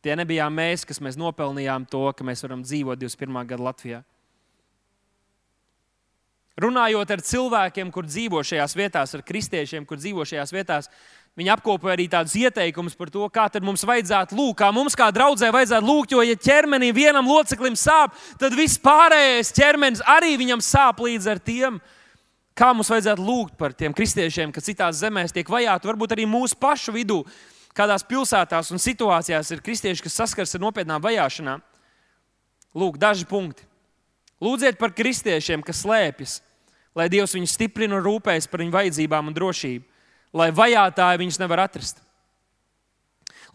Tie nebijām mēs, kas mēs nopelnījām to, ka mēs varam dzīvot 21. gada Latvijā. Runājot ar cilvēkiem, kur dzīvo šajās vietās, ar kristiešiem, kur dzīvo šajās vietās, viņi apkopoja arī tādus ieteikumus par to, kā mums vajadzētu lūgt, kā mums kā draudzē vajadzētu lūgt. Jo, ja ķermenī vienam loceklim sāp, tad viss pārējais ķermenis arī viņam sāp līdz ar tiem. Kā mums vajadzētu lūgt par tiem kristiešiem, kas citās zemēs tiek vajāti, varbūt arī mūsu pašu vidū, kādās pilsētās un situācijās ir kristieši, kas saskars ar nopietnām vajāšanām. Lūk, daži punkti. Lūdziet par kristiešiem, kas slēpjas, lai Dievs viņus stiprina un rūpējas par viņu vajadzībām un drošību, lai vajātāji viņus nevar atrast.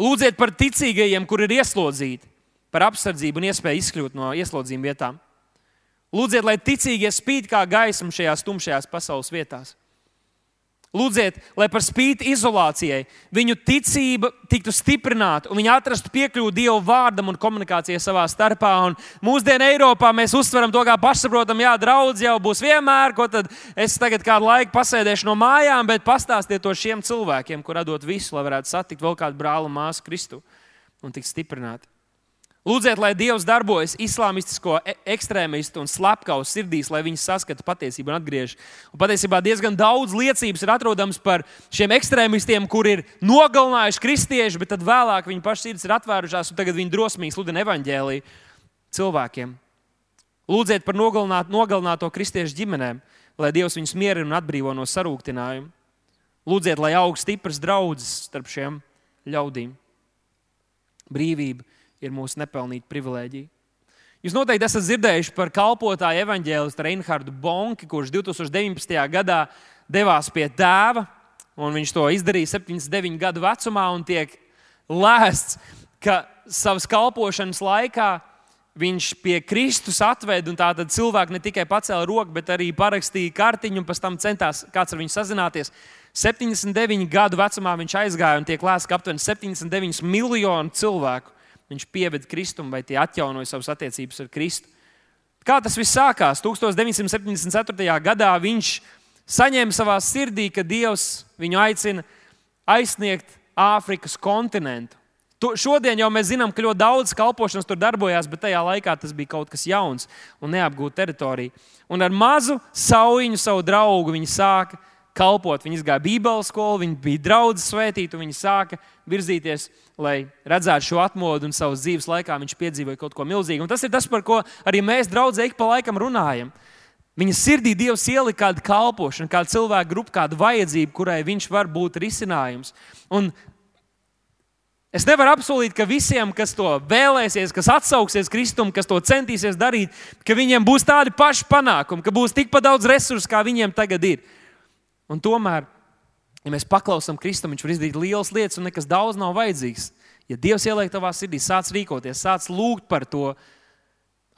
Lūdziet par ticīgajiem, kur ir ieslodzīti. par apsardzību un iespēju izkļūt no ieslodzījuma vietām. Lūdziet, lai ticīgie spīd kā gaisma šajās tumšajās pasaules vietās. Lūdziet, lai par spīti izolācijai viņu ticība tiktu stiprināta un viņi atrastu piekļuvi Dieva vārdam un komunikācijai savā starpā. Un mūsdienu Eiropā mēs uztveram to kā pašsaprotamu, jā, draudz jau būs vienmēr, ko tad es tagad kādu laiku pasēdēšu no mājām, bet pastāstiet to šiem cilvēkiem, kur radot visu, lai varētu satikt vēl kādu brāli un māsu Kristu un tikt stiprināti. Lūdziet, lai Dievs darbojas islāmistisko e- ekstrēmistu un slepkavu sirdīs, lai viņi saskata patiesību un atgriežas. Patiesībā diezgan daudz liecības ir atrodams par šiem ekstrēmistiem, kuri ir nogalinājuši kristieši, bet tad vēlāk viņi paši sirds ir atvērušās un tagad viņi drosmīgi sludina evaņģēlīju cilvēkiem. Lūdziet par nogalināt, nogalināto kristiešu ģimenēm, lai Dievs viņus mierina un atbrīvo no sarūktinājuma. Lūdziet, lai aug stipras draudzes starp šiem ļaudīm. Brīvība ir mūsu nepelnīta privilēģija. Jūs noteikti esat dzirdējuši par kalpotāju evaņģēlistu Reinhardu Bonku, kurš 2019. gadā devās pie tēva, viņš to izdarīja 79 gadu vecumā, un tiek lēsts, ka savas kalpošanas laikā viņš pie Kristus atveda, un tātad cilvēki ne tikai pacēla roku, bet arī parakstīja kartiņu, un pēc tam centās kāds ar viņu sazināties. 79 gadu vecumā viņš aizgāja, un tiek lēsts, ka aptuveni 79 miljonu cilvēku viņš pieveda Kristumu vai tie atjaunoja savas attiecības ar Kristu. Kā tas viss sākās? 1974. gadā viņš saņēma savā sirdī, ka Dievs viņu aicina aizsniegt Āfrikas kontinentu. To, šodien jau mēs zinām, ka ļoti daudz kalpošanas tur darbojās, bet tajā laikā tas bija kaut kas jauns un neapgūta teritorija. Un ar mazu saujiņu savu draugu viņi sāka kalpot. Viņi gāja Bībeles skolu, viņi bija draugi svētīti, viņi sāka virzīties, lai redzētu šo atmodu, un savas dzīves laikā viņš piedzīvoja kaut ko milzīgu. Un tas ir tas, par ko arī mēs, draugi, ik pa laikam runājam. Viņa sirdī Dievs ielika kādu kalpošanu, kādu cilvēku grupu, kādu vajadzību, kurai viņš var būt risinājums. Un Es nevaru apsolīt, ka visiem, kas to vēlēsies, kas atsauksies Kristum, kas to centīsies darīt, ka viņiem būs tādi paši panākumi, ka būs tikpat daudz resursu, kā viņiem tagad ir. Un tomēr, ja mēs paklausām Kristum, viņš var izdarīt lielas lietas, un nekas daudz nav vajadzīgs. Ja Dievs ieliek tavā sirdī, sāc rīkoties, sāc lūgt par to,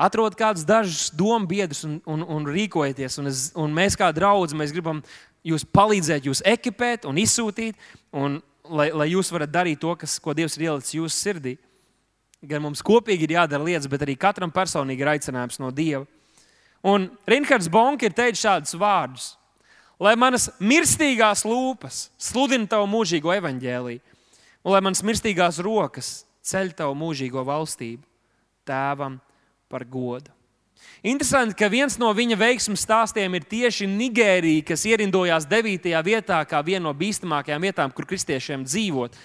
atrod kādus dažus domu biedrus un, un, un rīkojieties. Un, es, un mēs, kā draugi, mēs gribam jūs palīdzēt, jūs ekipēt un izsūtīt, un, lai, lai jūs varat darīt to, kas, ko Dievs ir ielicis jūsu sirdī. Gan mums kopīgi ir jādara lietas, bet arī katram personīgi ir aicinājums no Dieva. Un Reinhards Bonke ir teicis šādus vārdus lai manas mirstīgās lūpas sludina tavu mūžīgo evaņģēlīju, un lai manas mirstīgās rokas ceļ tavu mūžīgo valstību tēvam par godu. Interesanti, ka viens no viņa veiksmju stāstiem ir tieši Nigērija, kas ierindojās 9. vietā, kā viena no bīstamākajām vietām, kur kristiešiem dzīvot.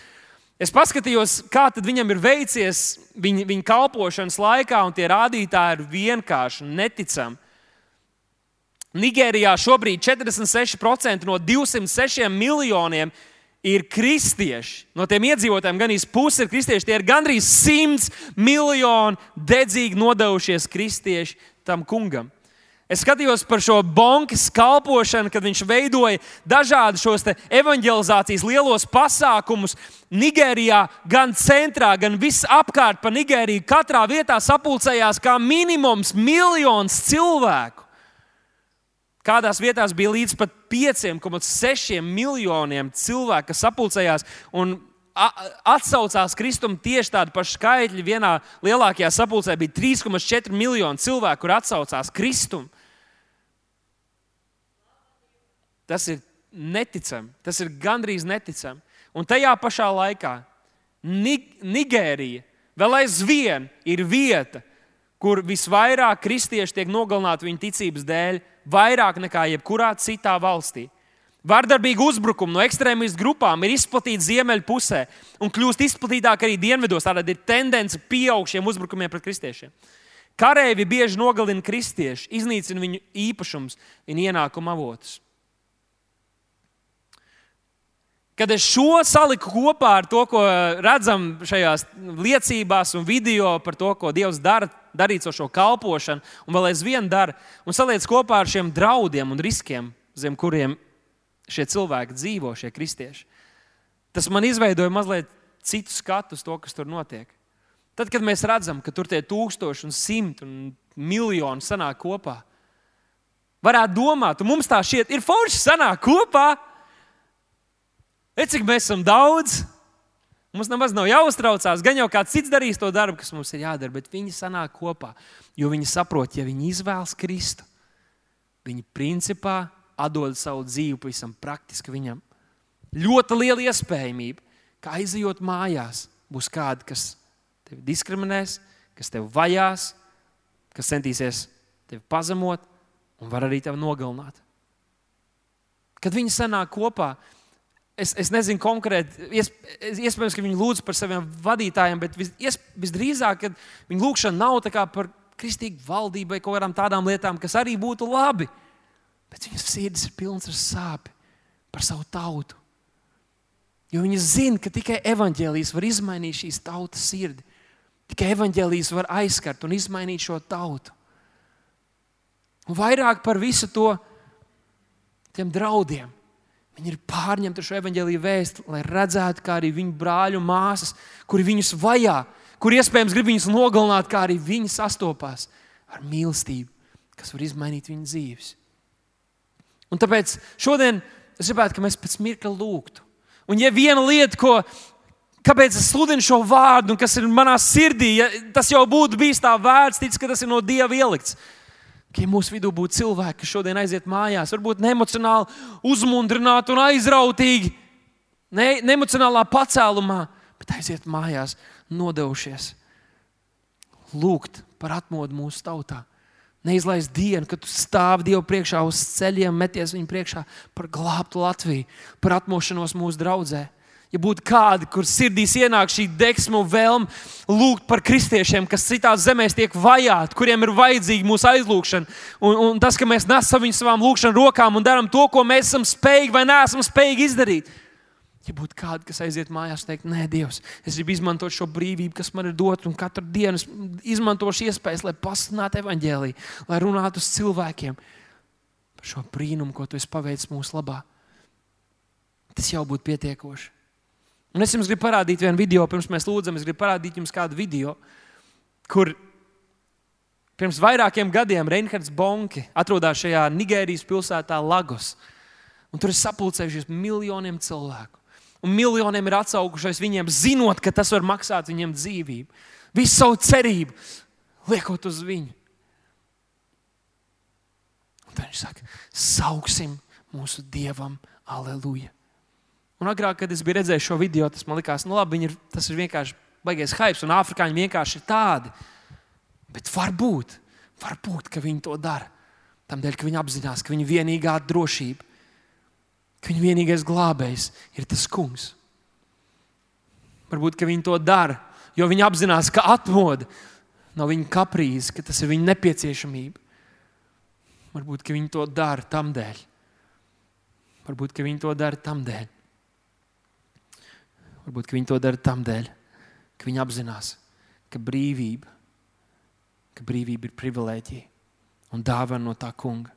Es paskatījos, kā viņam ir veicies viņa, viņa kalpošanas laikā, un tie rādītāji ir vienkārši neticami. Nigērijā šobrīd 46% no 206 miljoniem ir kristieši. No tiem iedzīvotājiem gan īsi puse ir kristieši. Tie ir gandrīz 100 miljoni dedzīgi nodevušies kristieši tam kungam. Es skatījos par šo bankas kalpošanu, kad viņš veidoja dažādus šos evanģelizācijas lielos pasākumus Nigērijā, gan centrā, gan visapkārt pa Nigēriju. Katrā vietā sapulcējās kā minimums miljons cilvēku. Kādās vietās bija līdz pat 5,6 miljoniem cilvēku, kas sapulcējās un atsaucās Kristum tieši tādi paši skaitļi. Vienā lielākajā sapulcē bija 3,4 miljoni cilvēku, kur atsaucās Kristum. Tas ir neticami, tas ir gandrīz neticami. Un tajā pašā laikā Nigērija vēl aizvien ir vieta, kur visvairāk kristieši tiek nogalināti viņu ticības dēļ vairāk nekā jebkurā citā valstī. Vardarbīgi uzbrukumi no ekstrēmistu grupām ir izplatīti ziemeļu pusē un kļūst izplatītāk arī dienvidos. Tātad ir tendence pieaugt šiem uzbrukumiem pret kristiešiem. Kareivi bieži nogalina kristiešu, iznīcina viņu īpašumus un ienākumu avotus. Kad es šo saliku kopā ar to, ko redzam šajās liecībās un video par to, ko Dievs dara darīt ar šo kalpošanu, un vēl aizvien dara, un saliec kopā ar šiem draudiem un riskiem, zem kuriem šie cilvēki dzīvo, šie kristieši. Tas man izveidoja mazliet citu skatu uz to, kas tur notiek. Tad, kad mēs redzam, ka tur tie tūkstoši un simti un miljoni sanāk kopā, varētu domāt, un mums tā šķiet, ir forši sanāk kopā. Redz, cik mēs esam daudz. Mums nemaz nav jāuztraucās. Gan jau kāds cits darīs to darbu, kas mums ir jādara, bet viņi sanāk kopā. Jo viņi saprot, ja viņi izvēlas Kristu, viņi principā atdod savu dzīvi pavisam praktiski viņam. Ļoti liela iespējamība, ka aizejot mājās, būs kādi, kas tevi diskriminēs, kas tevi vajās, kas centīsies tevi pazemot un var arī tevi nogalināt. Kad viņi sanāk kopā, es, es nezinu konkrēti, iespējams, ka viņi lūdz par saviem vadītājiem, bet vis, visdrīzāk viņa lūgšana nav par kristīgu valdību vai kaut kādām tādām lietām, kas arī būtu labi. Bet viņas sirds ir pilnas ar sāpēm par savu tautu. Jo viņi zina, ka tikai evaņģēlijas var izmainīt šīs tautas sirdi. Tikai evaņģēlijas var aizskart un izmainīt šo tautu. Un vairāk par visu to, tiem draudiem. Viņi ir pārņemti ar šo evaņģēlīju vēstu, lai redzētu, kā arī viņu brāļu un māsas, kuri viņus vajā, kur iespējams grib viņus nogalināt, kā arī viņi sastopās ar mīlestību, kas var izmainīt viņu dzīves. Un tāpēc šodien es gribētu, lai mēs pēc mirkļa lūgtu. Un, ja viena lieta, ko, kāpēc es sludinu šo vārdu, kas ir manā sirdī, ja tas jau būtu bijis tā vērts, tic, ka tas ir no Dieva ielikts. Ka ja mūsu vidū būtu cilvēki, kas šodien aiziet mājās, varbūt neemocionāli uzmundrināti un aizrautīgi, ne, neemocionālā pacēlumā, bet aiziet mājās, nodevušies, lūgt par atmodu mūsu tautā. Neizlaist dienu, kad tu stāvi Dievu priekšā uz ceļiem, meties viņu priekšā par glābtu Latviju, par atmošanos mūsu draudzē. Ja būtu kādi, kur sirdīs ienāk šī deksma un vēlme lūgt par kristiešiem, kas citās zemēs tiek vajāti, kuriem ir vajadzīga mūsu aizlūgšana, un, un tas, ka mēs nesam viņu savām lūgšanas rokām un darām to, ko mēs esam spējīgi vai neesam spējīgi izdarīt, Ja būtu kādi, kas aiziet mājās un teikt, nē, Dievs, es gribu izmantot šo brīvību, kas man ir dota, un katru dienu izmantošu iespējas, lai pasludinātu evaņģēlīju, lai runātu uz cilvēkiem par šo brīnumu, ko tu esi paveicis mūsu labā. Tas jau būtu pietiekoši. Un es jums gribu parādīt vienu video, pirms mēs lūdzam, es gribu parādīt jums kādu video, kur pirms vairākiem gadiem Reinhards Bonke atrodas šajā Nigērijas pilsētā Lagos. Un tur ir sapulcējušies miljoniem cilvēku un miljoniem ir atsaukušies viņiem, zinot, ka tas var maksāt viņiem dzīvību. Visu savu cerību liekot uz viņu. Un tad viņš saka, sauksim mūsu dievam, aleluja. Un agrāk, kad es biju redzējis šo video, tas man likās, nu labi, ir, tas ir vienkārši baigais hype, un afrikāņi vienkārši ir tādi. Bet varbūt, varbūt, ka viņi to dara. Tādēļ, ka viņi apzinās, ka viņa vienīgā drošība ka viņa vienīgais glābējs ir tas kungs. Varbūt viņi to dara, jo viņi apzinās, ka atmoda nav viņa kaprīze, ka tas ir viņa nepieciešamība. Varbūt viņi to dara tam dēļ. Varbūt viņi to dara tam dēļ. Varbūt viņi to dara tam dēļ, ka viņi apzinās, ka brīvība, ka brīvība ir privilēģija un dāvana no tā kunga.